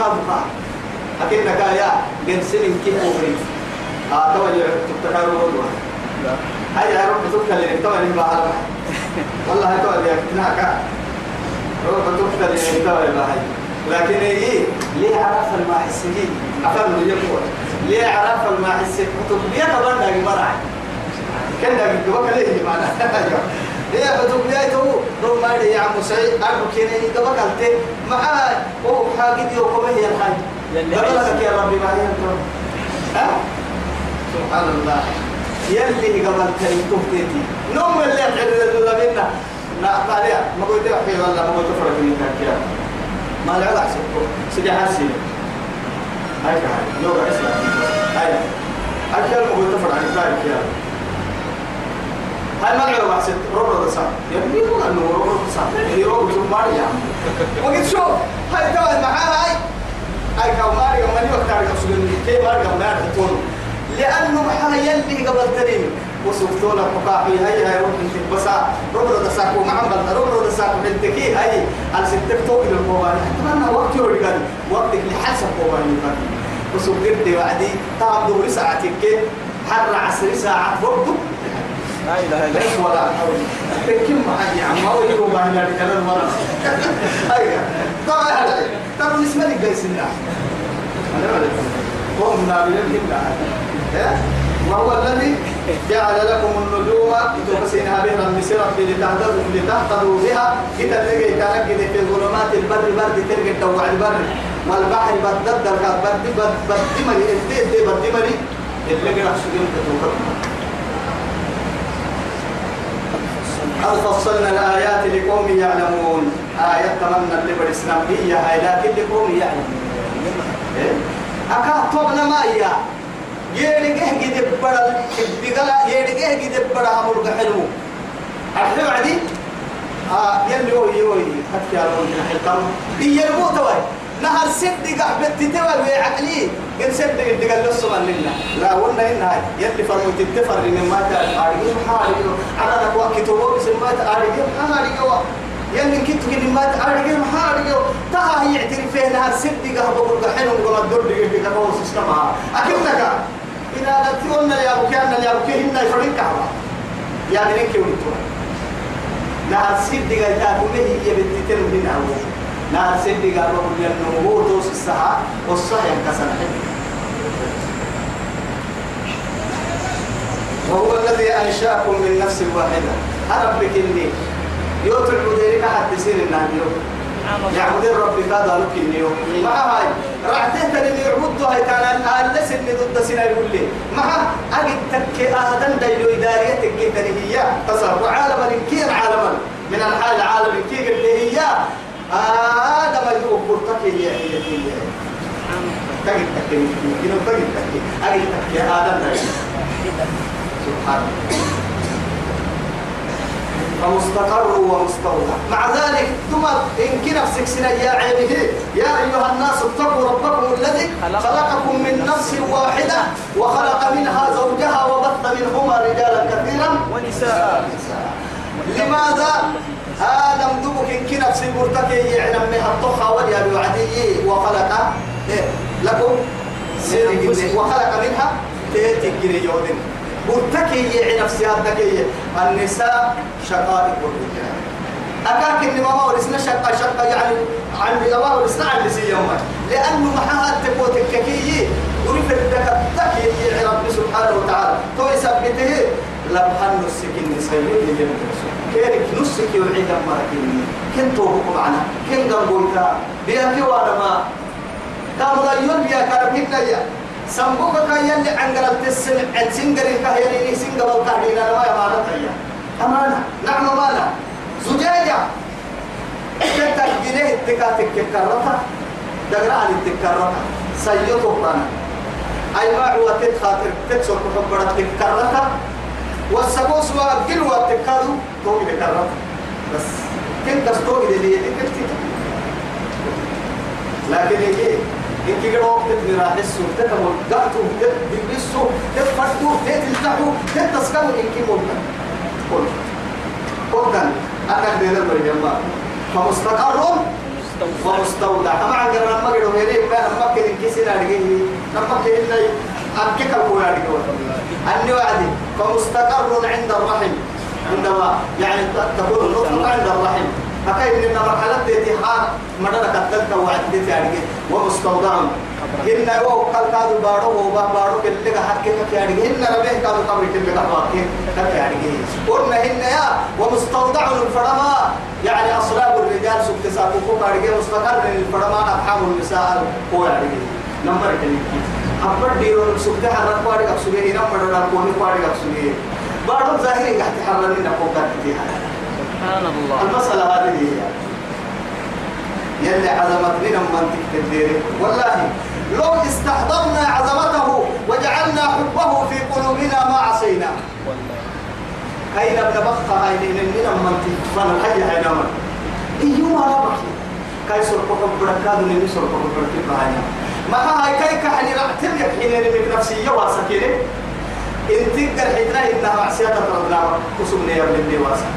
كادوكا أكنك يا جنسين كي أوري آه توا اللي تتكارو والله هاي يا رب تتكلم توا اللي بعرف والله توا اللي أكنك رب تتكلم توا اللي بعرف لكن إيه ليه عرف الماحسين؟ أفهم يقول ليه عرف الماحسين؟ كتب ليه بمرعي كان ده بيجوا ليه معنا هي بدو بيته رو ما يا عم سعيد أربو كيني دبا قلت معاه هو حاجة دي وكم هي الحاج. قبلك يا ربي ما هي ها؟ سبحان الله. يلي قبل كي تفتيتي نوم اللي حل منا لا بعدين ما قلت لك في والله ما قلت فرق من كذا ما له علاقة سيدي حاسين هاي كهاي لو رئيس هاي. أكثر ما قلت فرق عن كذا هاي ما له بحث ربع رسا يبني ولا إنه ربع رسا هي ربع ثم ماريا وقلت شو؟ هاي توا معاه هاي. هاي كاو ماريا ومن يوقت على مسلم كي ماريا وما يعرفون لأنه محا يلي قبل تريم وسفتونا فقاحي هاي هاي روح انت بس ربع رسا ومع بل ربع رسا بنتكي هاي. على ستك توقي للقواني أتمنى وقت يوري وقتك لحسب قواني وسبقت وعدي تعب دوري ساعتك حر عصري ساعة برضو لا اله الا ليش ولا حول تكيم معي عم هو يقول ما هنا كلام مرة أيوة طبعا هذا طبعا بالنسبة لي جاي سنة ما هم نابلين كلها وهو الذي جعل لكم النجوم لتبصرها بها المسير لتهتدوا لتهتدوا بها كده تلقي تلقي في ظلمات البر برد تلقي الدوع البر والبحر بدد برد برد برد مري انت برد مري اللي قرأ سجن تتوقف هل فصلنا الآيات لقوم يعلمون؟ آيات تمنى اللي بالإسلام هي هاي لكن لقوم يعلمون. إيه؟ أكا طبنا ما هي يرجع جد برا بقلا يرجع جد برا أمور حلو الحلو عدي آه يلي هو يوي حتى يعلمون من حلقهم هي الموت واي نهر سد قحبت تتوى ويعقلي. قل سد قد قال له لله. لا ونا إن هاي. يلي فرمو تتفر من ما تعرفين حالي أنا نقوى كتبه بس ما تعرفين حالي يلي كنت كن ما تعرفين حالي تها يعترف فيه نهر سد قحبه قحنهم قم الدور دي قد قوس استمع أكيد نكا إذا تقولنا يا أبو كان يا أبو كهن يفرق كهوا يا بنك ونتوه نهر سد قد تاكل هي بنتتر من أول نار سيدي قال له لأنه هو توس الساعة والصحيح كسر وهو الذي أنشأكم من نفس واحدة. أربك إني يوتر المدير حد يصير النادي يعبد الرب هذا لك اليوم مع هاي؟ رعته تني يعبد هاي كان ألس إني ضد سنة يقول لي. مع أجد تك آدم دايلو إداريتك جدا هي. تصر وعالما كير عالما. من الحال العالم كير اللي هي. آدم يدوب برتك هي هي هي تجد تك يمكن تجد تك أجد تك يا آدم سبحان الله. فمستقر ومستودع مع ذلك ثم إن كنا نفسك سنة يا عينه يا أيها الناس اتقوا ربكم الذي خلقكم من نفس واحدة وخلق منها زوجها وبث منهما رجالا كثيرا. ونساء. لماذا؟ آدم دبك إن كنا نفسك مرتكي يعلم من الطخة واليا بوعدي وخلق إيه؟ لكم وخلق منها تيتي جري يودين مرتكي يعي نفسي هذا النساء شقائق الرجال. أكاك إن ما ورسنا شقة شقة يعني عن ما ورسنا عن لسي يوما. لأنه محاها تقوت الككي. ورف الدكتك يعي رب سبحانه وتعالى. تو يثبته لبحن نسك النساء. كيرك نسك يعيد مركيني كن توبك معنا. كن قربوتا بيأكي وأنا ما كامل أيون بيأكي ربك يا. سمبوك كان يلي عنقل التسن عن سنجر كهيريني سنجر الكهرين أنا ما يمانا تيا. أمانة نعم أمانة زجاجة. تتك جنيه التكاتك كرتا دقرا عن التكرتا سيطو بانا أي ما هو تتخاطر. تكسر كفبرت تكرتا والسبوس وقل واتكادو توقي تكرتا بس كنت تستوقي دي لكن إيه إنك قد وقت تدمر حسه تتمر قعته تدبسه تفرده تتلتحه تتسكنه إنك مولك قل قل أكاد دير المريم الله فمستقر ومستودع أما عن قرنا ما قدوا هيرين ما سنة رجيه نمك إلا أبكيك القوة رجيه أني وعدي فمستقر عند الرحم. عندما يعني تكون النطفة عند الرحم. أكيد إن مرحلة تيتيحان مدرك التلك وعدت يعني ومستودع. هن يو قال كادو بارو وبا بارو كل لغا حكي يعني هن ربه كادو قبر كل لغا حكي يعني قلنا هن يا ومستودع الفرما. يعني أصلاب الرجال سكتساب فوق يعني مستقر الفرما أرحام النساء. هو يعني نمبر كلمة. أبر ديرون سكتة حرك وارد أكسوجي هنا مدرنا كوني وارد أكسوجي بارو ظاهري قاعد تحررني نقول كاتبها سبحان الله. المسألة هذه هي. يلي عظمتني لما تكتب والله لو استحضرنا عظمته وجعلنا حبه في قلوبنا ما عصينا. نبدا بخا هاي لنا لما تكفن الحي هاي نمر إيوه ربك كي سرق حب ركاد من سرق حب ركاد ما هاي كي كحني رعتم يكحيني من نفسي واسكيني انت قرحتنا انها معصية ربنا كسبني يا ابن واسك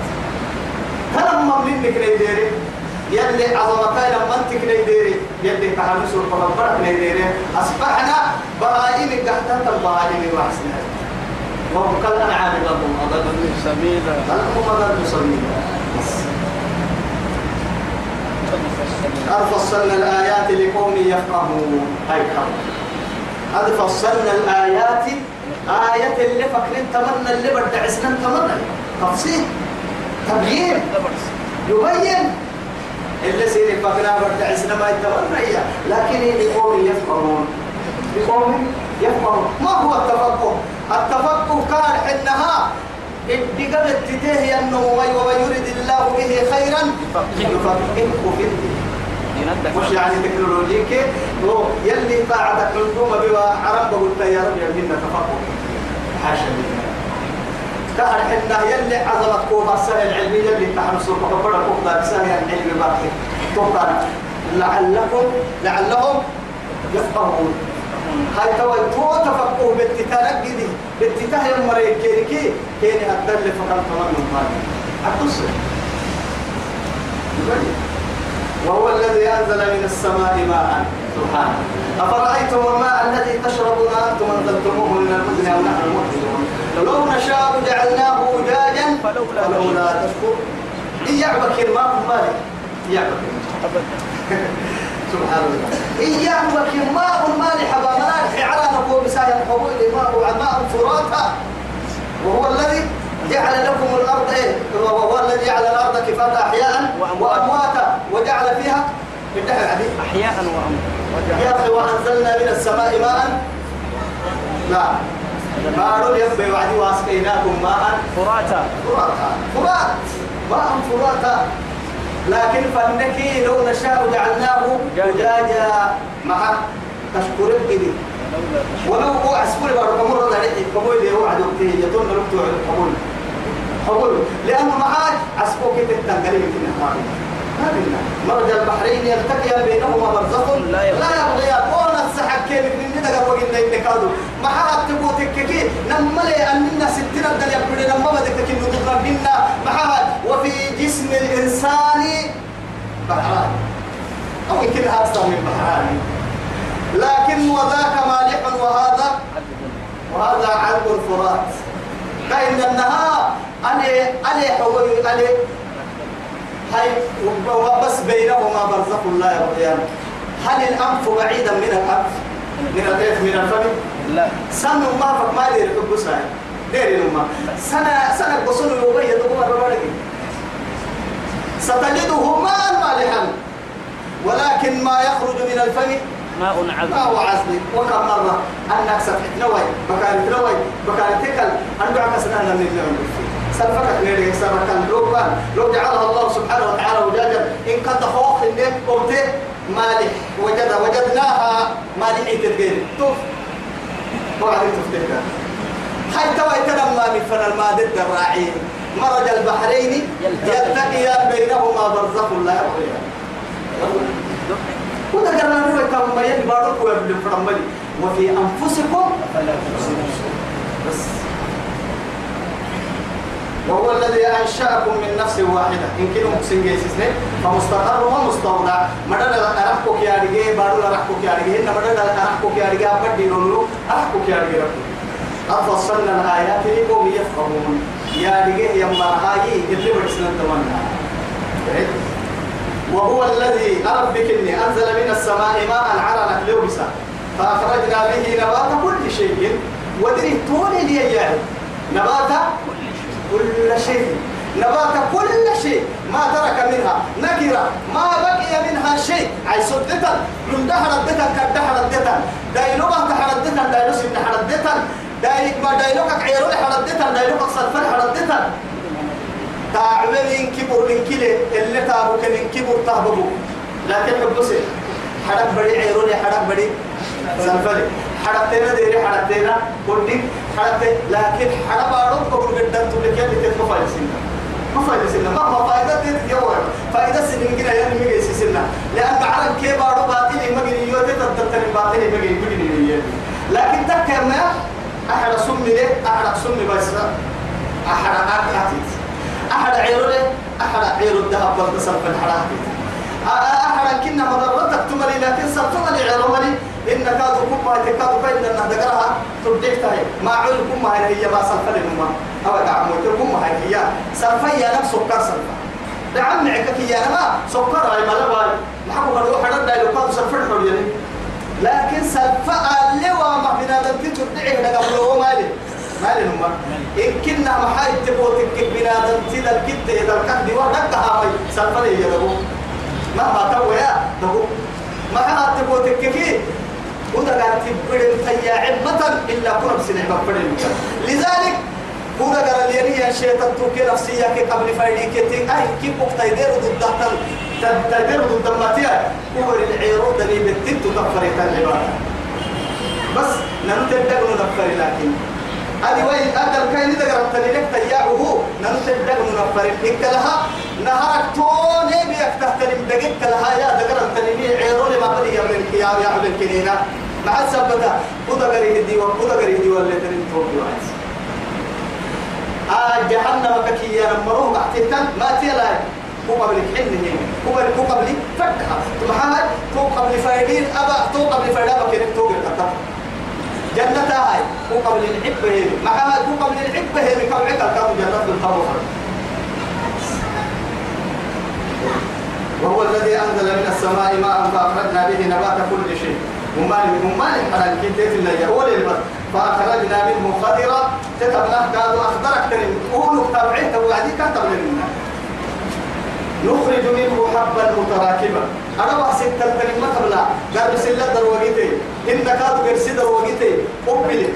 فلما منك نيديري يلي عظمتين لما انت نيديري يلي كحمس والقبرك نيديري أصبحنا بهائم قحتة البهائم وحسنا وهم كالأنعام لهم أضل سبيلا لهم أضل سبيلا قد فصلنا الآيات لقوم يفقهون. هاي قد فصلنا الآيات آية اللي فكرين تمنى اللي بدعسنا تمنى. تفصيل تبيين يبين. اللي سيري فقنا برد عسنا ما يتمنى لكن لقوم يفقهون. لقوم يفقهون. ما هو التفقه؟ التفقه كان حنها ادقم التتيه أنه ويريد الله به خيرا يفقهه في الدين مش يعني تكنولوجيك هو يلي قاعدة عندهم بوا عرب بقول يا رب يمكن تفقه. حاشا لله كهر حنا يلي عظمت كوما السنة العلمية اللي نحن سوف كبر كوما السنة العلم باقي. توقع لعلكم لعلهم يفقهون. هاي توي تو تفقه بالتتالق دي بالتتاه المريك كيركي كيني أدل فقط من مالي. أتصل. وهو الذي أنزل من السماء ماء. سبحانه أفرأيتم الماء الذي تشربون أنتم أنزلتموه من المزن أو نحن المنزلون لو نشاء جعلناه أجاجا فلولا فلولا تشكر إن يعبك الماء مالك. يعبك سبحان الله إن يعبك الماء مالح بمنارح على نقوم بسايا قبول ماء ماء فراتا. وهو الذي جعل لكم الأرض إيه؟ وهو الذي جعل الأرض كفاتا أحياء وأمواتا. وأمواتا وجعل فيها أحياء وأمر يا أخي وأنزلنا من السماء ماء. لا ماء ينبي وعدي وأسقيناكم ماء. فراتا. فراتا. فرات ماء فراتا. لكن فنكي لو نشاء جعلناه دجاجا مع تشكر الجدي ولو هو عسكري بارك مرة ذلك قبول لي وعد وقته يتون نركتو قبول. قبول. لأنه معاد عسكو كتب تنقلي من النهار. مرج البحرين يلتقيان بينهما برزخ لا يبغيان. كيف من ندق وقلنا يتكادوا ما حد تبوتك كي نملي أننا ستين الدل يبقى لما بدك كي نضغط منا ما حد وفي جسم الإنسان بحران. أو يمكن أكثر من بحران. لكن وذاك مالح وهذا وهذا عذب فرات كأن النهار ألي ألي حوي ألي هاي وبس بينهما برزخ لا يبغيان هل الأنف بعيدا من الأنف؟ من الكيف من الفم؟ لا. سنة ما فك ما دير حب ساي دير نما سنة سنة بصل يوبي يدوما ببارك ستجده ماء مالحا. ولكن ما يخرج من الفم ماء ما عذب. هو عزلي وكم مرة؟ أنك ستحت نوي. بكاري نوي. بكاري تكل. أنك سنانا من النوم سلفك نيري سرك لو كان لو جعلها الله سبحانه وتعالى وجاجا إن كنت خوف إنك قلت مالح وجد وجدناها مالحة الغير توف. وعلي تفتكر حتى ويتنمى من فن المادة الراعي. مرج البحرين يلتقيان بينهما برزخ لا يبغيان وذكرنا كم ما يبارك ويبلغ فرملي وفي أنفسكم بس. وهو الذي أنشأكم من نفس واحدة. إن كنتم سنجيسسني فمستقر ومستودع. مدد أرحكم يا رجال بارو أرحكم يا رجال إن مدد أرحكم يا رجال بدي لولو. أرحكم يا رجال قد فصلنا الآيات لقوم يفقهون. يا رجال يا مرهاي اللي برسلنا تمنى. وهو الذي أربك إني أنزل من السماء ماء عرنا لوبسا فأخرجنا به نبات كل شيء. ودري توني لي نبات كل شيء. نبات كل شيء. ما ترك منها نكرة. ما بقي منها شيء. أي صدتا من دهر الدتا كدهر الدتا دايلو ما تحر الدتا دايلو سن حر الدتا دايك ما دايلو كعيرو حر الدتا دايلو كصلفر حر الدتا تعبين كبر من كله اللي تابو كن كبر تابو لكن حبسي حرك بدي عيرو حرك بدي سلفري حرتنا ديري حرتنا كودي حرت لكن حرب عرض قبل قدام تقول يلي تدفع فايسين ما فايدة ما هو فايدة تيت يوم فايدة سنين كنا يعني مجلس سنة. لأن عرب كيف عرض باطل ما جري يوتي تدتني باطل ما جري مجري لكن تكمل أحد سمي له أحد سمي بس أحد أكاتيت أحد عيره أحد عير الذهب والتصل في الحرام أحد كنا مضرتك تملي لكن سلطنا لعرملي إن كادوا كم هاي كادوا بين أن ذكرها تبديك تاي. ما عول كم هاي هي ما سلفة لنما أو دعمو كم هاي هي. سلفة يا نفس سكر سلفة دعم معك يا نما سكر هاي ملا باي ما حكوا بدو حدا دايلو كادوا سلفة حولي لكن سلفة اللي وما بنا دم تبديك لك أبلو مالي. مالي نما إن كنا محاي تبوتك بنا دم تيدا الكت إذا الكت دي وردك هاي سلفة لي يدبو مهما تو يا دبو ما تبوتك كيف وده قال تبرم تيا عمة إلا كرم سنة بفرم لذلك وده قال لي يا شيطان توكي نفسية كي قبل فايدي كي أي كيف تيدير ضد تيدير ضد ماتيا هو العيرو دلي بتنتو تفري العبادة بس نمتدق نفر لكن. هذه وين أدل كاين إذا قربت لك تياعه نمتدق نفر إنك لها. نهارك تون هي بيك تحترم دقيق لها. يا ذكر التنمية عيرو لما بدي يعمل كيا يعمل كنينا مع السبتة وده قريه دي وده قريه دي ولا ترين توب يوعز آه جهنم ككيا نمروه بعتين ما تيلا. هو قبل حين هي هو هو قبل فتحة محمد تو قبل فايدين أبا تو قبل فايدة بكرة تو قبل جنة هاي هو قبل العبة هي محمد هو قبل العبة هي كم عقل كانوا جنة الطبخ وهو الذي أنزل من السماء ماء فأخرجنا به نبات كل شيء. ومال ومال حلال كتير الله يقول البر. فأخرجنا منه خضرا. تتبناه قالوا أخضرك ترين قولوا تبعيه توعدي كتب لنا. نخرج منه حبا متراكبا. أنا بحسب تلتني ما قبل قال بس الله دروجتي إن كادوا برسي دروجتي قبلت.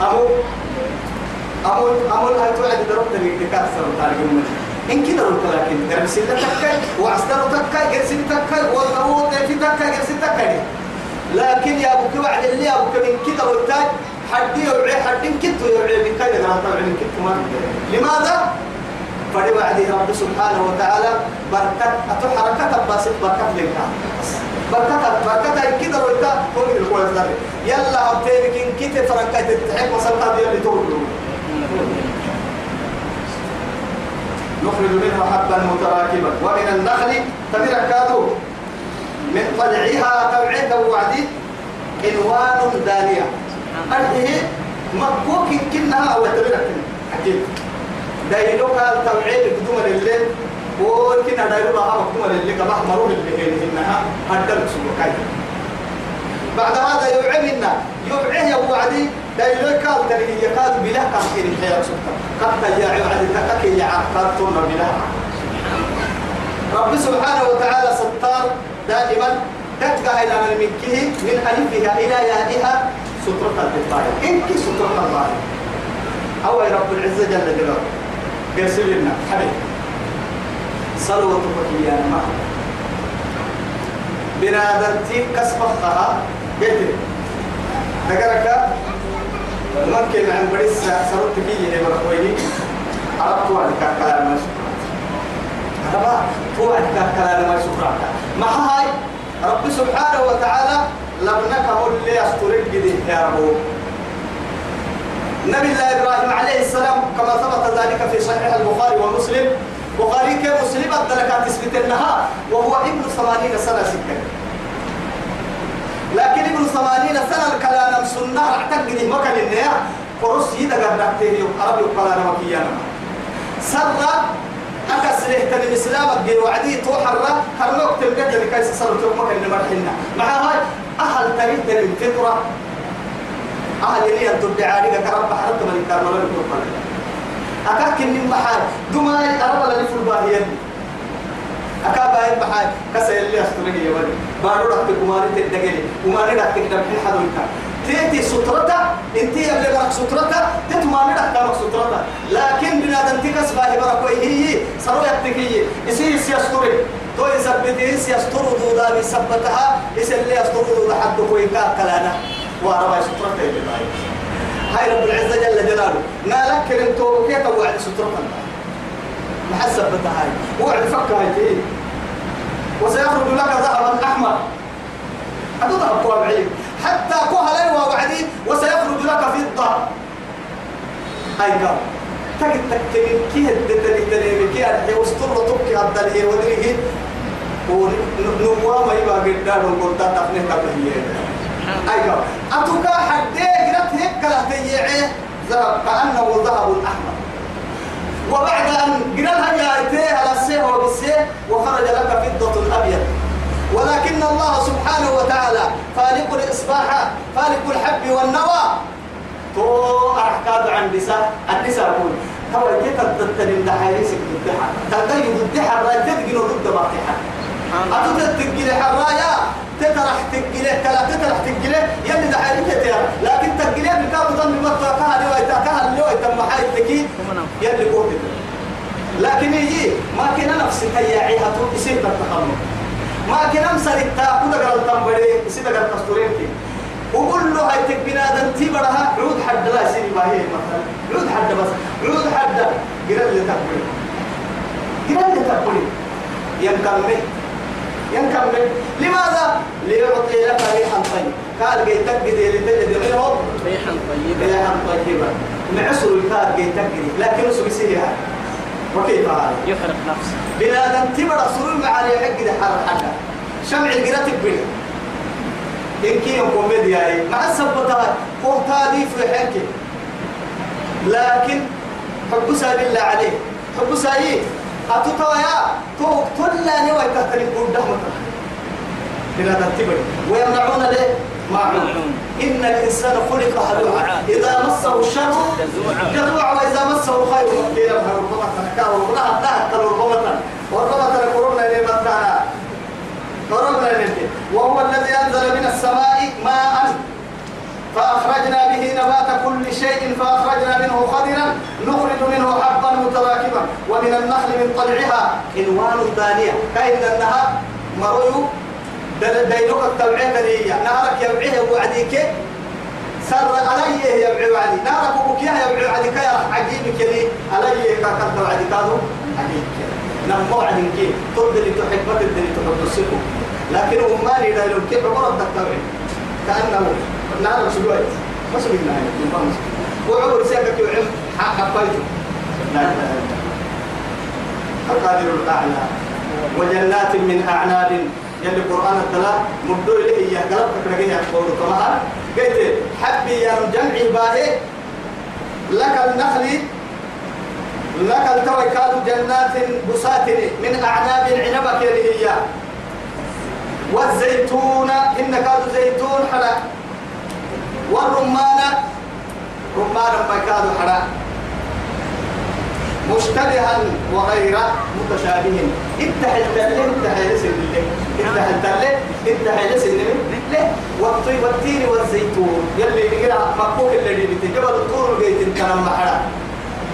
أمو أمو أمو هاي توعد دروجتي كاسر تارجم إن كده قلت لكن بس الله تكاي وعستر تكاي قرسي تكاي والنور في تكاي قرسي تكاي. لكن يا أبو كوع اللي أبو من كده قلت حدي يوعي حدي كنت يوعي بكاي أنا طبعا من كنت ما لماذا؟ فدي بعد رب سبحانه وتعالى بركة أتحركة بس بركة لك. بركة بركة كده قلت هو الكويس يلا أبتيك إن كده فرنكة تتحب وصلت هذه اللي تقول نخرج منه حبا متراكبا. ومن النخل تبركاته من طلعها توعد وعدي إنوان دانية. أرهي مكوك كنها أو تبرك حكيم دايلوك التوعيد قدوم الليل. وكنا دايلوك هذا قدوم الليل كما مرور اللي إنها هدل سبكاي بعد هذا يوعدنا يوعيه وعدي دايلوك قال تري يكاد بلا كافين الحياة سبحانه قد يا عبادي تككي يا عقاد تونا بلا. رب سبحانه وتعالى ستار دائما. تبقى إلى المكه من ألفها إلى يائها سترة الدفاع إنك سترة الله أو رب العزة جل جلاله. يرسل لنا. حبيب. صلوة يا ما بنادرتي كسبتها قلت نقرك ممكن عن بريس سرطت فيه هي بركويني عرفت وعليك كلام ما هذا هو عندك كلام ما شكرا ما هاي؟ رب سبحانه وتعالى لبنك هو اللي يسترق دي يا رب. نبي الله إبراهيم عليه السلام كما ثبت ذلك في صحيح البخاري ومسلم. بخاري كمسلم الدركات تثبت النهار وهو ابن ثمانين سنة سكة لكن ابن ثمانين سنة الكلام سنة اعتقد مكان النيا فرس يدا قرنته عربي وكلام مكيانا سرى أكسره تن الإسلام الدين وعدي توحرة هرلوك تلقى لكي سسرتك مكان مرحنا مع هاي أهل تريد الفطرة. أهل اللي الدب عارقة كرب حرد من الكار ولا يكون قليل أكاك من محال دماء أربا لنف الباهية أكا باين محال كسا اللي أسترقي يا بني بارو رحت كماري تدقلي كماري رحت كدب حين حدو إنكار تيتي سترتا. إنتي اللي برك سترتا. تتماني رحت كامك سترتا. لكن بنادم تكس باهي بركوي هي. سرو يبتكي يسير سيستري تو يثبتين سيستروا دودا بيثبتها يس اللي يستروا دودا حد كوي كلانا. وربا سترتا يبقى هاي رب العزة جل جلاله. ما لك كلمته كيف وعد سترتا محسب هاي. وعد فك هاي فيه وسيخرج لك ذهبا أحمر. هذا ذهب طبيعي حتى كهلا ووعدي وسيخرج لك فضة. هاي قال. تجد تكتب كي الدليل الدليل كي أرحي وستر تبكي الدليل. ودريه. ونوما يبقى قدام وقلت تفنه تبهيه أي قال أتوكا حدي قرأت هيك تيعيه ذهب كأنه ذهب أحمر وبعد أن قرأها يا على السيه وبالسيه وخرج لك فضة أبيض. ولكن الله سبحانه وتعالى فالق الإصباح فالق الحب والنوى. تو أحكاد عن نساء النساء يقول تو جيت تتني الدحيريس الدحى تلقي الدحى الراي تدقي ضد باقيها أتو تتقي حرايا تترح تقيله كلا تترح تقيله يلي دحيري تتيا لكن تقيله بكاب ضم مطا كهل ويتا كهل لو يتم حي تكي يلي قوت لكن يجي ما كنا نفس تياعيها تو يصير بالتخمم ما كنا مسر التاكو دقر التنبري يصير دقر تستورين كي. وقول له هاي تكبنا دنتي بدها عود حد لا يصير باهي مثلا. عود حد بس عود حد قرر لي تقبلي قرر لي تقبلي ينكمل ينكمل لماذا؟ ليعطي لك ريحا طيب قال جاي تجد اللي تجد منهم ريحا طيبة. ريحا طيبة. معسر الكاد جاي تجد لكن سو بيصير وكيف هذا؟ يحرق نفسه. بنادم تبرا سرور معالي حق حر حاجة شمع القرات بنا إن كي يوم كوميديا مع السبتها قوتا دي في حنك لكن حب سايب الله عليه حب سايب أتوتوا يا تو كل نوع تهتري قدام بنادم تبرا ويمنعون ليه؟ معلوم. إن الإنسان خلق هلوعا إذا مسه الشر جزوعا وإذا مسه خير كيف ربما تنكاه وربما تهكل ربما وربما تنكرون إلى مدانا ضربنا لله وهو الذي أنزل من السماء ماء فأخرجنا به نبات كل شيء فأخرجنا منه خضرا نخرج منه حبا متراكبا. ومن النخل من طلعها إنوان دانية كأن النهار مريو دينك التوعية دنيا نارك يبعيه وعديك سر علي يبعي وعدي. نارك وبكيها يبعي وعديك يا عجيبك لي علي كاكد وعديك هذا عجيبك. نمو عديك ترد اللي تحب ما ترد اللي تحب تصيبه. لكن أمالي لا يمكن عمر التوعية كأنه نار سجوات ما هاي وعمر سيكك يعلم حقايته لا لا لا القادر الأعلى وجنات من أعناب يلي القرآن التلا مبدو إليه يا قلبك رجعي أقول طبعا قلت حبي يا جمعي باهي لك النخل لك التوكال جنات بسات من أعناب عنبك اللي هي والزيتون كادوا زيتون حلا والرمان رمان ما كادوا حلا مشتبها وغير متشابه. اتحل تلي اتحل سنة اتحل تلي اتحل سنة ليه. والطي والتين والزيتون. يلي نقرا مكوك اللي بيتي جبل الطور جيت انت لما حرا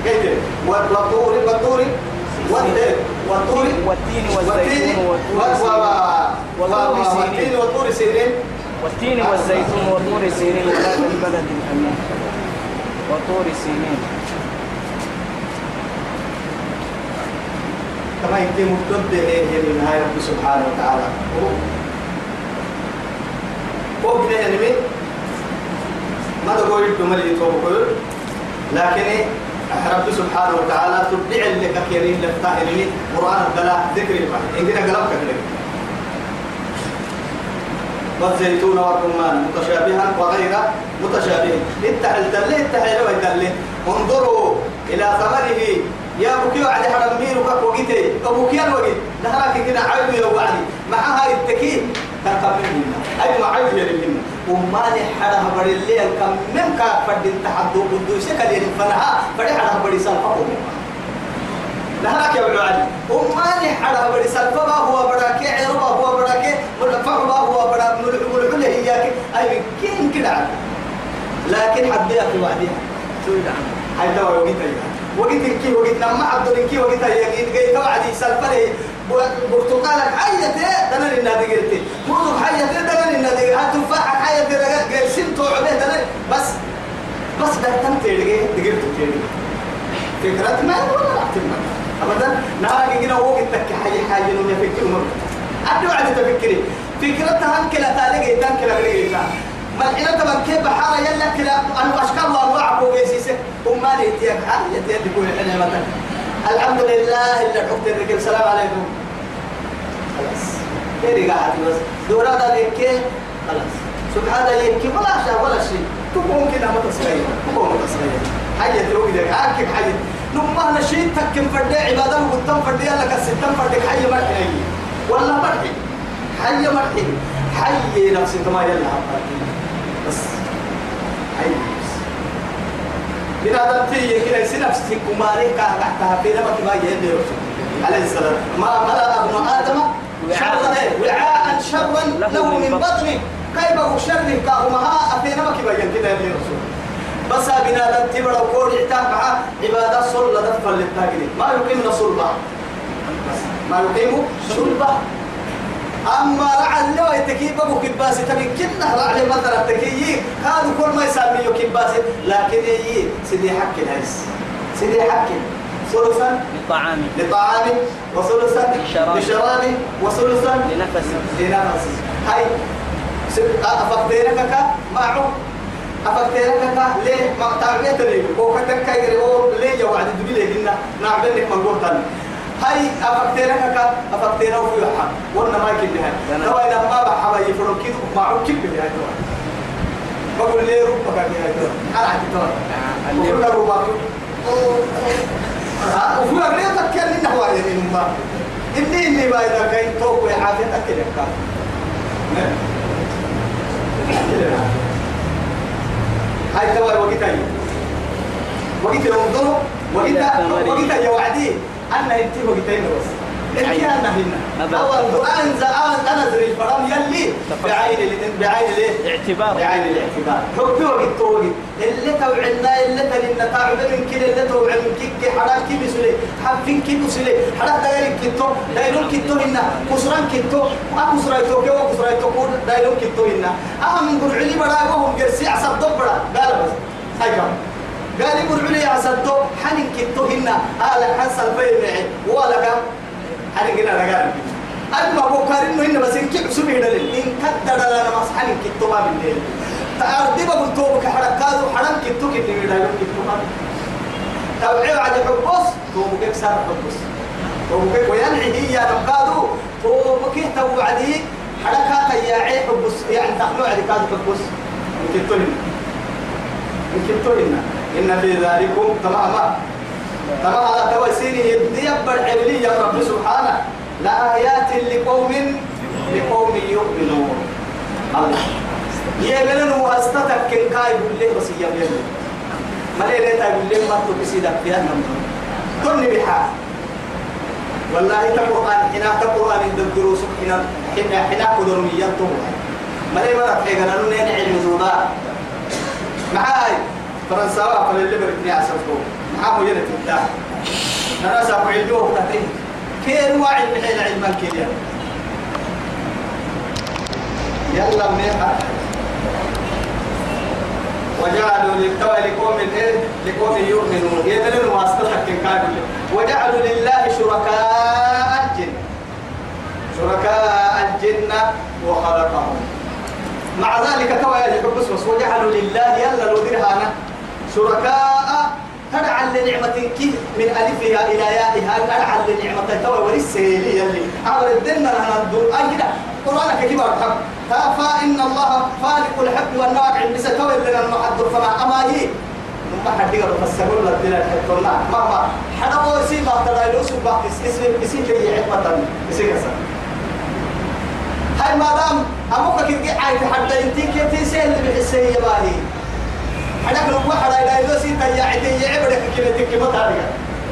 جيت والطور والطور والطور والطور والتين والزيتون والتين والطور سينين. والتين والزيتون والطور سينين وذات البلد الأمين. وطور سينين كما يمكن مبتد هي من هاي رب سبحانه وتعالى. فوق ده يعني ما تقول الدمر يتوب كل لكن؟ رب سبحانه وتعالى تبدع لك كيرين لفتاهلين قرآن الدلاء ذكر البحر إن كنا قلبك كذلك والزيتون والرمان متشابها وغير متشابه اتحل تلي اتحل ويتلي انظروا إلى ثمره. يا بكيو على حرمين وكاك وقيتي أبوكي الوقت. نهارك كده عيب يا وعدي. معها التكي تنقبل منا أي ما عيب يا لمنا ومالي حرها بدي اللي كم من كاك فردين تحدو قدوسي كدين فنها بدي حرها بدي سالفة نهارك يا ابن علي ومالي حرها بدي سالفة هو بدك عربة هو بدك مدفع هو بدك ملحق هي أي كده لكن حديها في وعدها تولد عنه هاي دوا وقت وقت كي وقت نما عبد كي وقت يا جاي توعدي سلفري برتقال حية دنا لنا دقيرتي موضوع حية دنا لنا دقيرتي تفاح حية رجال قال سنتو عبيه دنا بس بس ده تم تيجي دقيرتو تيجي فكرة ما ولا تم أبدا. نهار كنا وقت تك حي حاجة نو يفكر مر أدو عاد تفكري. فكرتها هم كلا تالي تان كلا غير ملحنا تبقى كيف بحارة يلا كلا أنا أشكال وأنواع بوجيسيسة وما نهتيك حاجة يتيك. تقول إحنا مثلا الحمد لله اللي حكت الرجل السلام عليكم. خلاص. كيري قاعد بس؟ دورا ده ليك خلاص. سبحان الله يكي ولا شيء ولا شيء. تكون كده متصغير تكون متصغير حاجة تروي لك. عارف حاجة نما نشيد تكن فردي عبادة وقدام فردي. يلا كستم فردي. حي مرحي ولا مرحي حي مرحي حي نفسي كما يلا. بس. حي بنا دمتي كده يصير نفسك كماري كاه تحتها في لما تبقى يدي عليه السلام. ما ملأ ابن آدم شرا. وعاء. شرا له من بطنه كيف هو شر كاهمها أفينا ما كبا كده يا رسول بس بنا دمتي بڑا اعتاق معها عبادة صلى دفع للتاقلين ما يقيمنا صلبة. ما يقيم صلبة. أما رعل لو يتكيب أبو كباسي تبي كنا رعل مثلا تكيي كانوا كل ما يسميه كباسي لكن يي سيدي حق الهيس سيدي حق. ثلثا لطعام. لطعام وثلثا لشراب. وثلثا لنفس. لنفس. هاي أفقدينك كا معه؟ أفقدينك كا ليه؟ ما تعبيت لي هو كتك كايري هو ليه يوعد دبي لي قلنا نعبدك مقبول تاني. هاي أفكتيرك كا أفكتيرك في يوحى وأنا ما هاي. أنا- لو إذا ما بحبا يفرق كده بي هاي توا بقول ليه ربك هاي هاي توا أنا عندي توا بقول له ربك وفي أغنية لنا هو يعني ما. إني إني ما إذا كان توقع حاجة تكير كا هاي توا وقتها. وقت ينظروا وقت وقت يا وعدي أنا أنت وقتين بس. أول أنزل أنزل الفرام يلي. بعين بعين ليه اعتبار. بعين الاعتبار. حب وقت توقي اللي توعدنا اللي تلنا تعب من كل اللي توعد من كيك حرام كي بسلي حبين كي بسلي حرام دايرين كتو. دايرون كتو هنا كسران كتو. ما كسراي تو كيو كسراي تو كون دايرون كتو هنا أهم قرعلي بڑا وهم جرسي عصب دبرا قال بس. هاي كم. قال يقول علي عصدو حنين كتو هنا. آل حسن في معي. ولا كم حنين قلنا رجال أجمع بوكار إنه هنا بس إن كيف سمي دليل إن كدر لنا مس حنين كتو ما من دليل تعرضي بقول توبك حركات وحرام كتو كتو يدايو كتو ما توعيه عاد حبوس. توبك كسر حبوس. توبك وينعي هي نبقادو توبك توعدي حركات يا عيب حبوس. يعني تخلو عدي كادو حبوس. كتو هنا كتو هنا إن في ذلكم تماما تمام على توسيني يدبر عبلي يا رب سبحانه. لآيات لقوم لقوم يؤمنون. الله. يمنن واسطتك كن كاي بالله بس يمنن ما ليه ليه تقول لي ما تبسيدك في أنهم كن بحال. والله تقرآن حنا تقرآن عند الدروس حنا حنا حنا قدر ميانتم ما ليه ما قالوا لنا علم زودا معاي. فرنسا فللي بركني عسفكم معاه يلي تبتاع أنا سأقول عيدوه تحتين كين واعي بحيل علما كيريا يلا منيحة وجعلوا للتوى لقوم إيه؟ لقوم يؤمنون. يدلون واسطتك كامل. وجعلوا لله شركاء الجن. شركاء الجن وخلقهم. مع ذلك كما يحب وجعلوا لله يلا لو درهانا. شركاء تدعى لنعمتك من ألفها إلى يائها تدعى لنعمتك توا ورسه اللي عبر الدنيا أنا الدور. أي كده. قرآنك كبار حق؟ فإن الله فالق الحب والنوع بس توا لنا المحضر فما أما هي ما حد يقدر يفسروا لنا الدنيا حتى ما ما حدا هو يسيب بعض الرئيس وبعض اسم اسم اللي عقبة اسم كسر هاي ما دام أمك كي عايز حتى أنت كي تسهل بحسية بالي حنا كل واحد إلى يا عدي يعبرك كي تك ما تعرف.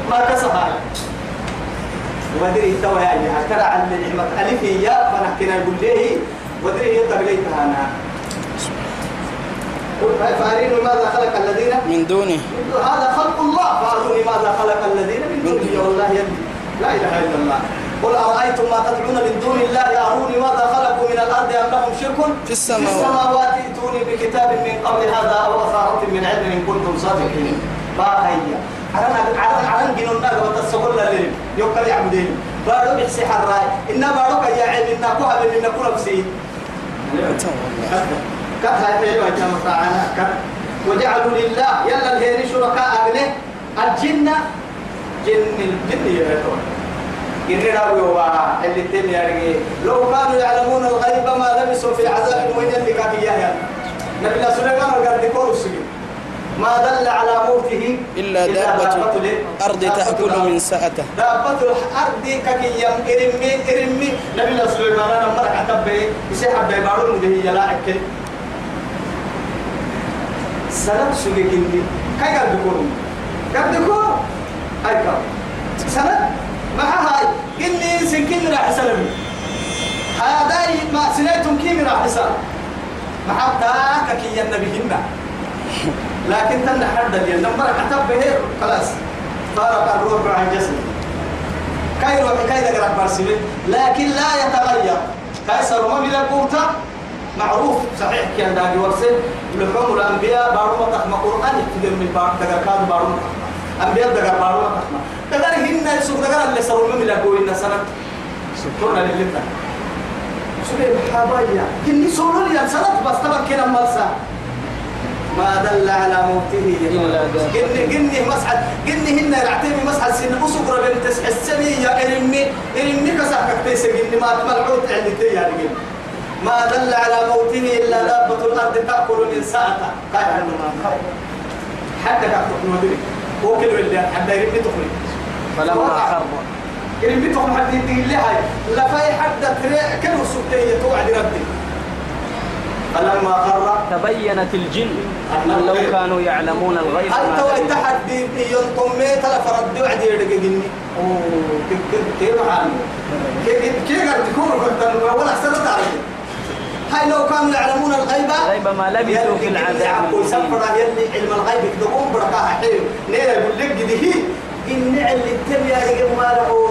ما كسبها ودري توا يعني ترى عن نعمة ألف يا فنحكينا نقول ليه ودري يتبليتها أنا. فارين ماذا خلق الذين؟ من دونه هذا خلق الله. فاروني ماذا خلق الذين؟ من دونه والله يدي لا إله إلا الله. قل أرأيتم ما تدعون من دون الله أروني ماذا خلقوا من الأرض أم لهم شرك؟ في السماوات. ائتوني بكتاب من قبل هذا أو أثارة من علم إن كنتم صادقين. باهية عرنا عرنا عرنا جنون ناقة وتسقول لهم يوكل يعبدين بارو بحسي حراي؟ إنا بارو كيا علم إنا كوها بين إنا كوها بسي كت هاي أيوة جمع معنا كت وجعلوا لله يلا الهيري شركاء أغنى الجنة جن الجن يهتون جن راوي اللي تم يارجي لو كانوا يعلمون الغيب ما لبسوا في العذاب وين اللي كان إياه نبي الله سليمان قال ديكور السجن ما دل على موته إلا دابة الأرض تأكل من سأته دابة الأرض كي يم إرمي إرمي. نبي الله سليمان أنا مرة عتبه يسحب بيبارون به يلاعك سجى كندي. كاي قال دكور قال دكور أي كم سند مع هاي؟ إني سكين راح سلمي هذا ما سنيتم كيم راح سلم مع تاك كي النبي هنا لكن تنا حد اللي لما كتب به خلاص. فارق الروح عن جسد كاي روح كاي دقرا برسمه لكن لا يتغير. كايسر ما بلا قوتا. معروف. صحيح كان داقي ورسل لحوم الأنبياء بارو تخمى قران يكتب من بار دقر كان بارو انبياء دقر بارو. دقر هن سوق دقر اللي سروا من بلا قوي سنة. سكرنا لله سبحان حبايا كني سولو لي سنة بس طبعا كده ملسا. ما دل على موته. قلني قلني مسعد قلني هن يعتمي مسعد سن أسقر بنت السمية يا إرمي إرمي كسحك تيس قلني ما ملعوت عندي تي يعني قلني ما دل على موته إلا دابة الأرض تأكل من ساعته. قال عنه ما حتى كأخذ مدري. هو كل اللي حتى يرمي تخرج فلما خر إرمي تخرج حد يدي لي هاي. لا في حد تري كل سبتية توعد ربي. فلما خر تبينت الجن أن لو كانوا يعلمون الغيب حتى لبثوا. ويتحدي ينطم ميت لا فرد وعد يدقني كيف حال كيف قال تكون؟ كنت ولا سنة تعرف هاي لو كانوا يعلمون الغيب الغيب ما لبثوا في العذاب. المهين. يسفر يلي علم الغيب كدقون بركاها حلو نيل يقول لك دي إن اللي التبيا يجب ما له.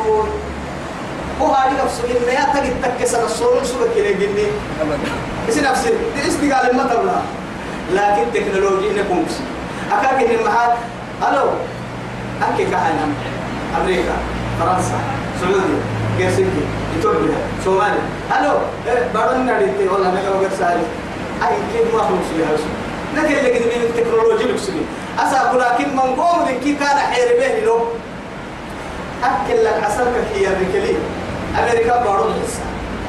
هو هذه نفسه إن يا تجد تكسر الصورة شو بكير جني بس نفسه دي استقال المطر لكن تكنولوجيا نكون بس. أكاك إن المحل ألو أكي كهنا أمريكا فرنسا سعودية كيسيكي إثيوبيا سومالي ألو بعدين نادي والله أنا كم قصة أي كيف ما هذا لكن اللي قد من التكنولوجيا مسلم أسأل لكن من قوم كي كان حيربه له أكل لك عسل كي يركلي أمريكا بارو لسه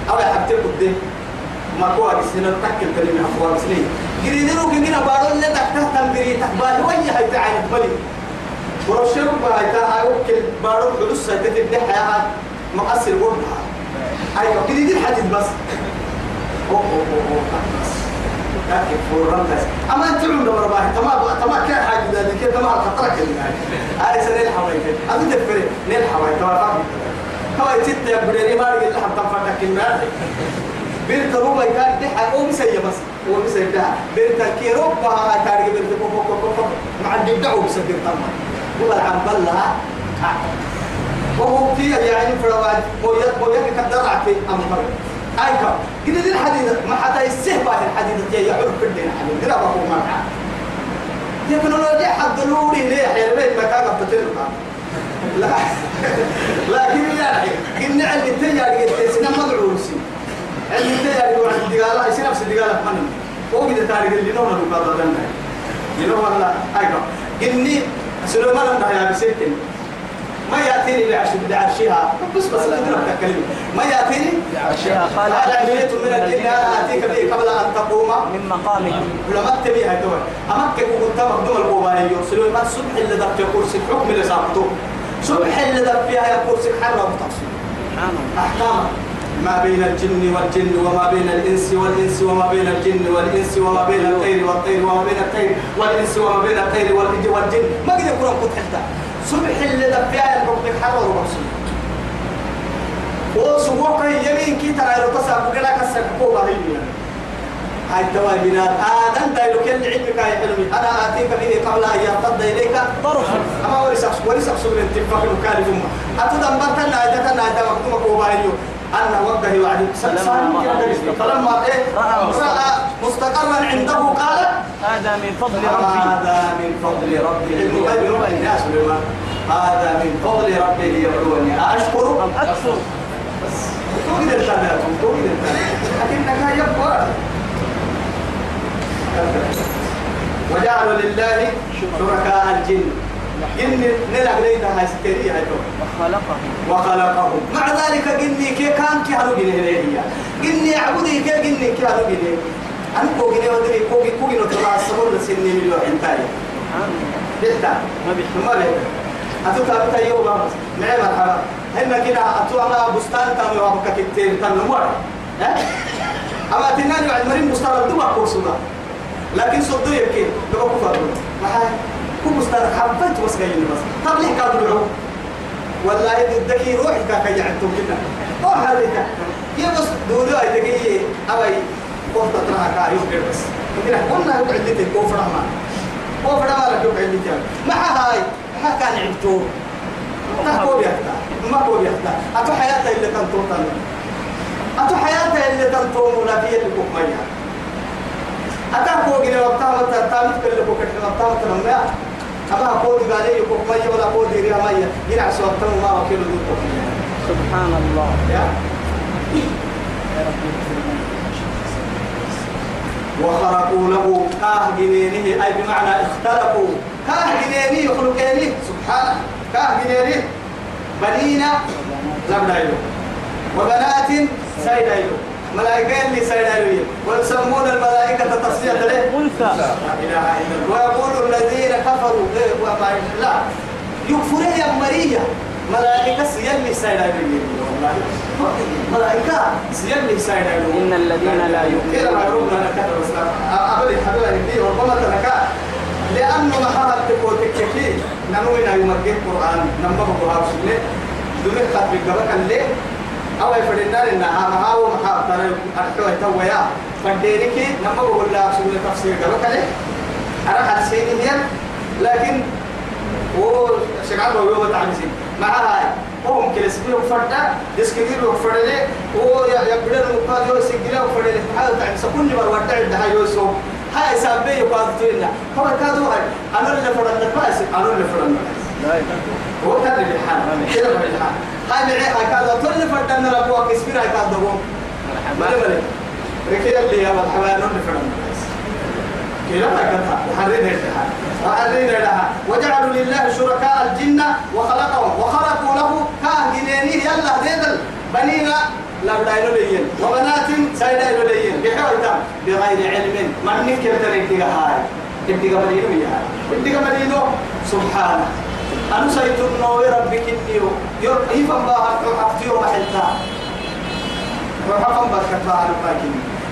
أو يحبتك قدام ما كوا بسنا تكل كلمة أخوان سلي جريدرو كنا بارو اللي تحته تنبري تقبل وين هاي تعين بلي ورشير بهاي تا أوكل بارو حدوث سيدة الدحية مقصر وردها أيوة جريدر حديث بس. أوه أوه أوه بس. لكن فوران بس أما أنت عمر مرباه تمام تمام كان حاجة ذلك كده. تمام خطرك اللي هاي هاي سنة الحوي أبي تفرق نيل الحوي تمام هاي؟ ستة يا بدري ما رجع لحم تنفتح كلمات بنت روبا كان دحى أو مسيا بس. هو مسيا ده بنت كي روبا هاي تارجع بنت كوك كوك كوك كوك مع الدعوة بسبب طمع والله العم بلها وهو في يعني فرواد مويا مويا كدر عكي أمر. أيكا كده دي الحديدة ما حدا يسهب هذه الحديدة يا يعرف كلنا حديدة كده بقى مرحا تكنولوجيا حد لوري ليه يا بيت ما كان بتلقى لا. لكن يعني قلنا اللي تيجي قلت سنة مدعوسي اللي تيجي واحد دقالة يصير نفس الدقالة؟ من هو كده تاريخ اللي نونا نقاط دنا ينو ولا أيوة قلني سليمان أنها يا بسيتن ما يأتيني بعرش بعرشها. بس بس تقدر تتكلم ما يأتيني بعرشها. قال عفريت من الجن أنا آتيك به قبل أن تقوم. من مقامك لما تبيها دول أمك وقلت مقدوم القوانين سليمان صبح اللي دب في كرسي. حكم اللي ساقطه صبح اللي دب فيها كرسي. حرة وتقصي سبحان الله أحكام. ما بين الجن والجن وما بين الإنس والإنس وما بين الجن والإنس وما بين الطير والطير وما بين الطير والإنس وما بين الطير والجن. ما قد يكون كنت حتى صبح اللي يا كرسي حرة وتقصي وسبوك يمين كي ترى لو كده كسر كوبا هي هاي التوابينات آدم دايلو كل علمك يا حلمي أنا آتيك به قبل أن يرتد إليك. طرف. أما ورث ورث سبل اتفاق وكالف أمة أتدم برتنا أجتنا أجتنا مكتومة كوبايو أن وقه وعدي. فلما إيه؟ رأى مستقرا عنده قال هذا من فضل ربي. هذا من فضل ربي المقدر يا سليمان هذا من فضل ربي ليبلوني أشكر أم أكفر توجد الثانية توجد الثانية لكنك يبقى. وجعلوا لله شركاء الجن. جن نلعب ليتها هاي ستيرية هاي تو. وخلقه وخلقهم. مع ذلك جني كي كان كي هلو جنيه هي. جني عبودي كي جني كي هلو جنيه أنا كو جنيه ودري كو كي كو جنيه تلا السمر لسني انتاي سبحان الله بيتا ما بيحب ما بيتا أتو تابتا يوم نعم مرحبا هنا كده أتو أنا بستان تامي وابكا كتير تنمر ها أما تناني بعد مريم بستان الدبا كورسونا لكن صدق يبكي لما كفر ما هاي كو بستان حبت بس جايين بس طب ليه كانوا والله الدكي روحي كاكا يعتم لنا ما هذيك يا بس دولو اي دكي قفت ترى كا يوم بس كده قلنا يقعد لي كوفر ما. كوفر ما لك يقعد لي ما هاي. ما كان عبتو. ما كو بيحتا ما كو بيحتا أتو حياته اللي اللي تنطو ولا في اللي كوك ميا أتا كو جينا وقتها متى تامت كل كوك كنا وقتها متى نميا أما أقول قال لي كوك ميا ولا أقول ديري ميا جينا عشان وقتها ما وكيل دي كوك ميا سبحان الله. يا. وخرقوا له كاه جنينه أي بمعنى اختلقوا كاه جنينه يخلقينه سبحانه. كاه جنينه بنينا زبدايلو وبنات سيدايلو ملائكة اللي سيدايلو ويسمون الملائكة تصفية له. أنثى. لا إله إلا الله. ويقول الذين كفروا إيه لا. يكفرون يا مريم. ملائكة سيلمي سيدايلو والله ملائكة. سيلمي سيدايلو إن الذين لا يؤمنون لنا كده بس أبدا حبيبي دي ربما تنكا لأنه ما هذا تقول تكفي نمونا يمجد القرآن نمبر بها وسنة دمك خط بالجبل اللي أو يفردنا لنا ما هو هو ترى أركوا يتويا فدينك نمبر ولا سنة تفسير جبل كله أنا حسيني لكن هو شغال هو يوم تعمسين مع هاي هم كل سبيل فردا يسكير وفرد هو يبدأ المقاد يو سجلا وفرد هذا تعمس كل مرة ودع ده يوسف هاي سبب يقاد توينا هو كادو هاي أنا اللي فرد الناس أنا اللي إله هو كان بالحال كده بالحال هاي معي كادو كل فرد أنا ربوا كسبير هاي كادو هو مرحبا ركيل اللي يا مرحبا أنا اللي فرد الناس كلا كذا حرين لها وحرين لها. وجعلوا لله شركاء الجن وخلقهم. وخلقوا له كاهنيني. يلا ديدل. بنينا لا بدايلو لين وبنات سيدايلو لين بحويتا بغير علم. من نكر تريك هاي. ابتغى مدينو يا ابتغى مدينو سبحانه. أنا سيد النوي ربك النيو يفهم بها حفتيو محلتا. وحفظ بركة بها ربك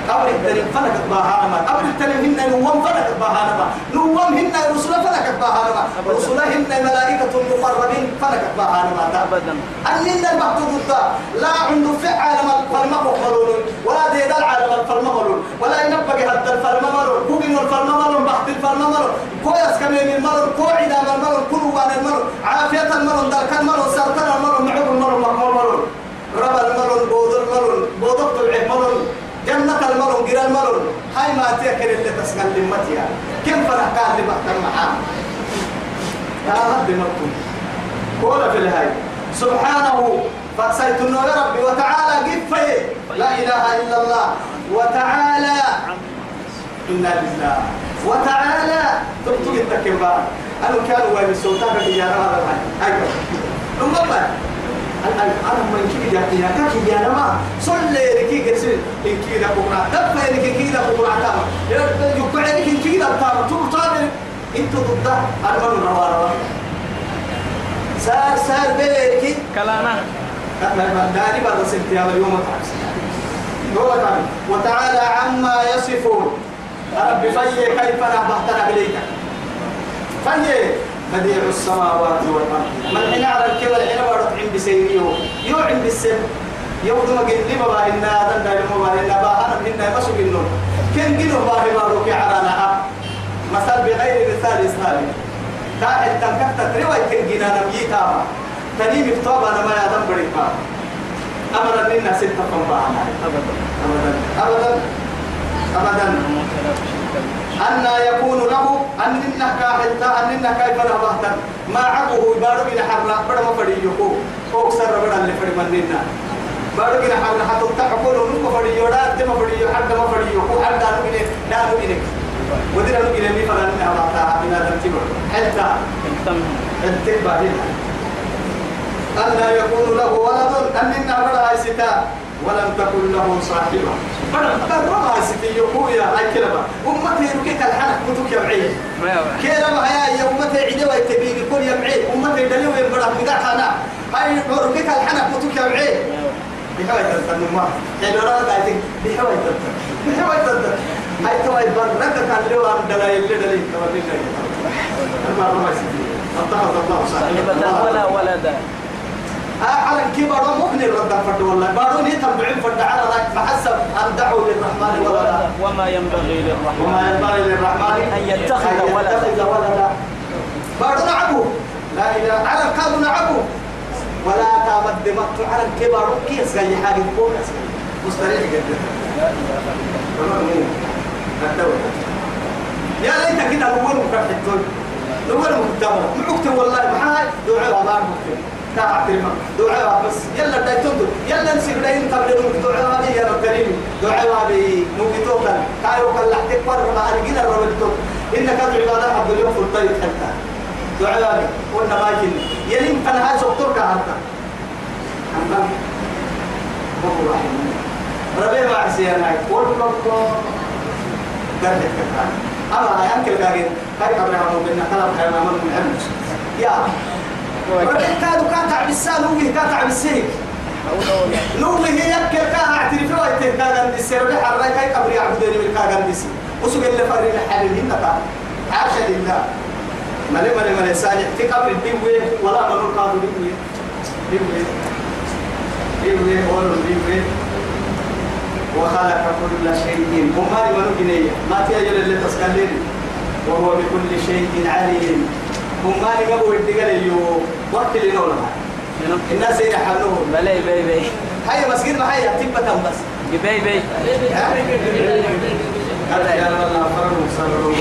قبل التنين فلكت باهانما قبل التنين هن نوم فلكت باهانما نوم هن رسول فلكت باهانما رسول هن ملائكة مقربين فلكت باهانما أبدا أننا المحدود لا عنده فعل فالمقبلون ولا ديد العالم الفرمملون ولا ينبغي حتى الفرمملون كوبين الفرمملون بحث الفرمملون كويس كمين المرون كوعدا المرون كلوان المرون عافية المرون دارك المرون سرطان المرون معوب المرون مقمول المرون ربا المرون بود المرون بودقت العب هاي ما تيكر اللي تسكن لمتها كم فرح كان لبحث المحام يا رب مكتوب قول في الهاي. سبحانه فأسيت يا ربي. وتعالى قفه لا إله إلا الله. وتعالى. إنا لله. وتعالى. تبتغ التكبار أنا كانوا وين في يا رب أيوة بعد أنا ما يمكن يا يا كي يا ما صلي لك كسر إن كذا بكرة دفع لك كذا بكرة تام يقطع لك إن كذا تام تبطل أنت ضد أنا من رواه سار سار بيرك كلانا داني بعد سنتي هذا اليوم تعبس وتعالى عما يصفون رب في كيف نهبطنا إليك في بديع السماوات والأرض. من حين على الكبر حين بارت عند سيريو يو عند السر يوم ما قلت لي بابا إن هذا دايما بابا إن باهنا إن مسوق النوم كن جنو باه باروك على نها مثل بغير مثال إسلامي. كاحل تنكت رواية كن جنا نبيتا تنيم كتاب أنا ما يادم بريكا أبدا لنا ستة فنبانا أبدا. أبدا. أبدا أن يكون له أن إنك كاحلتا أن إنك كيف نبهتا ما عقه بارو إلى حرنا بڑا ما فريقه هو سر بڑا اللي فري مننا بارو إلى حرنا حتى تحكون نوك فريقه لا تما فريقه حد ما فريقه حد نو إلى لا نو إلى ودينا نو إلى مي فرنا نبهتا بنا تنتبه حلتا تم التبع هنا أن يكون له ولد أن إنها بڑا ستا ولم تكن له صاحبة بڑا ستي يقويا هاي كلمة. أمتي ركيك الحنك متوك يبعيه ما يبقى كيرا ما هي أمتي عدي ويتبيني كل يبعيه أمتي دليل يبرا مقاح أنا هاي ركيك الحنك متوك يبعيه بحوي تلتن ما حين رأى قاعدين بحوي تلتن بحوي تلتن هاي توي برك كان لو أن دلائل دلائل توريك المرة ما يصير أتخذ الله صاحبة. صاحبة ولا ولدا. على الكبر ممكن الرد فرد والله. بارون يتبعين فرد على ذلك فحسب أن دعوا للرحمن ولدا. وما ينبغي للرحمن. وما ينبغي للرحمن أن يتخذ ولدا. ولدا. بارون عبو لا إله. على الكاب عبو ولا تامد مقت على الكبر كيس قال حاجة. فوق مستريح جدا. يا ليت كده الأول مكتب الأول مكتب مكتب والله. معاي دعاء. ما مكتب كاعترما دعاء بس. يلا دايتون يلا نسيب لين قبل دعاء هذه يا رب كريم. دعاء هذه نوبيتوكا كايو كلا تكبر ما أرجينا ربطو إنك العبادة عبد اليوم في الطريق حتى. دعاء هذه قلنا ما يجي يلين كان هاي سكتور كهرتا أما هو رحمه ربي ما عسينا يقول لك قال لك أما يمكن قاعد هاي قبل ما بيننا كلام حيوان من عمش يا. كادو كان تعب السال هو كان تعب السيك نوم هي يبكي كان اعترف له يتك كان السير اللي حرك هاي قبر يعبدني لله. ملي ملي ملي سالح في قبر الدين ولا من قادو دين دين دين ولا دين وخلق كل شيء. وما لمن جنيه ما تيجي اللي تسكلين وهو بكل شيء عليم. وما لقبوا الدقل يو وقت اللي نولا الناس يحلوه بلاي بي بي هيا مسجد ما هيا تبة بس بي بي هذا يا الله فرن وصلوا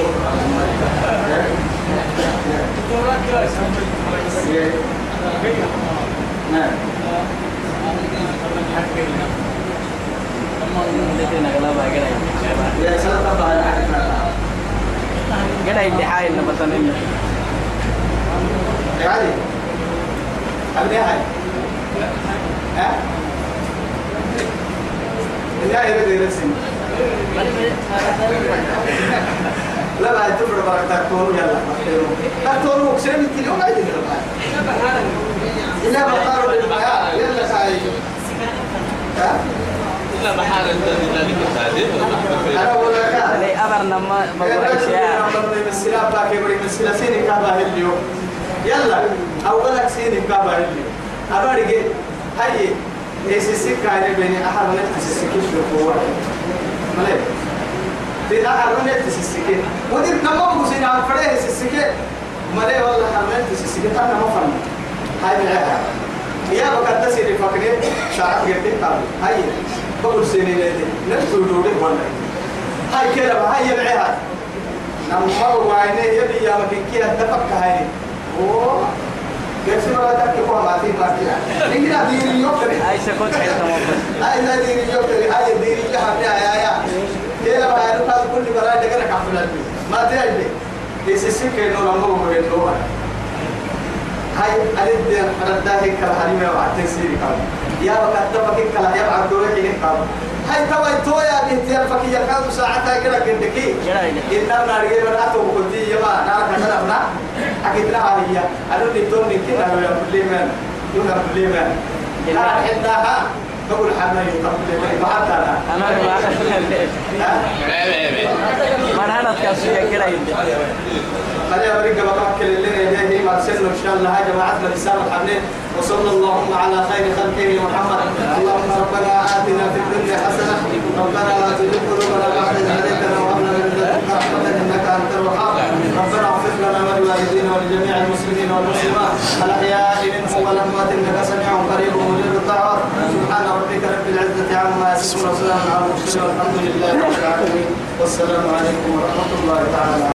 نعم يا سلام طبعا قد اللي حايل مثلا يا علي أبني هاي ها يا يا بدي رسم لا لا تبر بارك تكتون يلا تكتون وكسر من كيلو ما يدري إلا بطاروا للبياع يلا ساي ها لا محال ذلك التعديل أنا لك لي أبرنا ما ما بقول أشياء السلام باكي بري مسلا سيني كابا هليو يلا أولك سيني كابا هليو أبارك هاي إيسيسي كاين بيني أحد من التسيسيكي شو هو ملك في أحد من التسيسيكي ودي نمو مسينا عن فريه السيسيكي ملك والله أحد من التسيسيكي تانا ما فهم هاي العيال يا بقى تسيري فاكرين شعب قدي قابل هاي بقول سيني لدي نفسه دوري ولا هاي كده هاي العيال نمر وعينيه يبي يا مكين كي اتفق هاي تكتب ما في ما في نيجي ديري يوكري. هاي سكوت حتى موقف هاي لا ديري يوكري هاي ديري يا حبيبي يا يا. كيلا ما يعرف هذا كل براي دقنا كحفل البي ما تيجي يسسك إنه رمو بينه هاي أريد أن هيك الحريمة وعد تسيري كام يا وقت تبكي كلا يا عبد الرحيم كام هاي توي تويا بيتيا فكي يكاد ساعتها كده كندكي إننا نرجع من أتو بكتي يما نار كذا بنا أكيد لا هي أنا نتون نكين أنا يا بليمان بليمان لا حدها تقول حنا أنا أنا ما ما أنا يدي بريك ما تسلم إن شاء الله جماعتنا لسان الحبيب وصلى اللهم على خير خلقه محمد. اللهم ربنا آتنا في الدنيا حسنة ربنا لا تزغ قلوبنا بعد إذ هديتنا وهب لنا من لدنك رحمة إنك أنت الوهاب ربنا اغفر لنا ولوالدينا ولجميع المسلمين والمسلمات. الأحياء منهم والأموات إنك سميع قريب مجيب الدعوات. سبحان ربك رب العزة عما يصفون وسلام على المرسلين والحمد لله رب العالمين. والسلام عليكم ورحمة الله تعالى.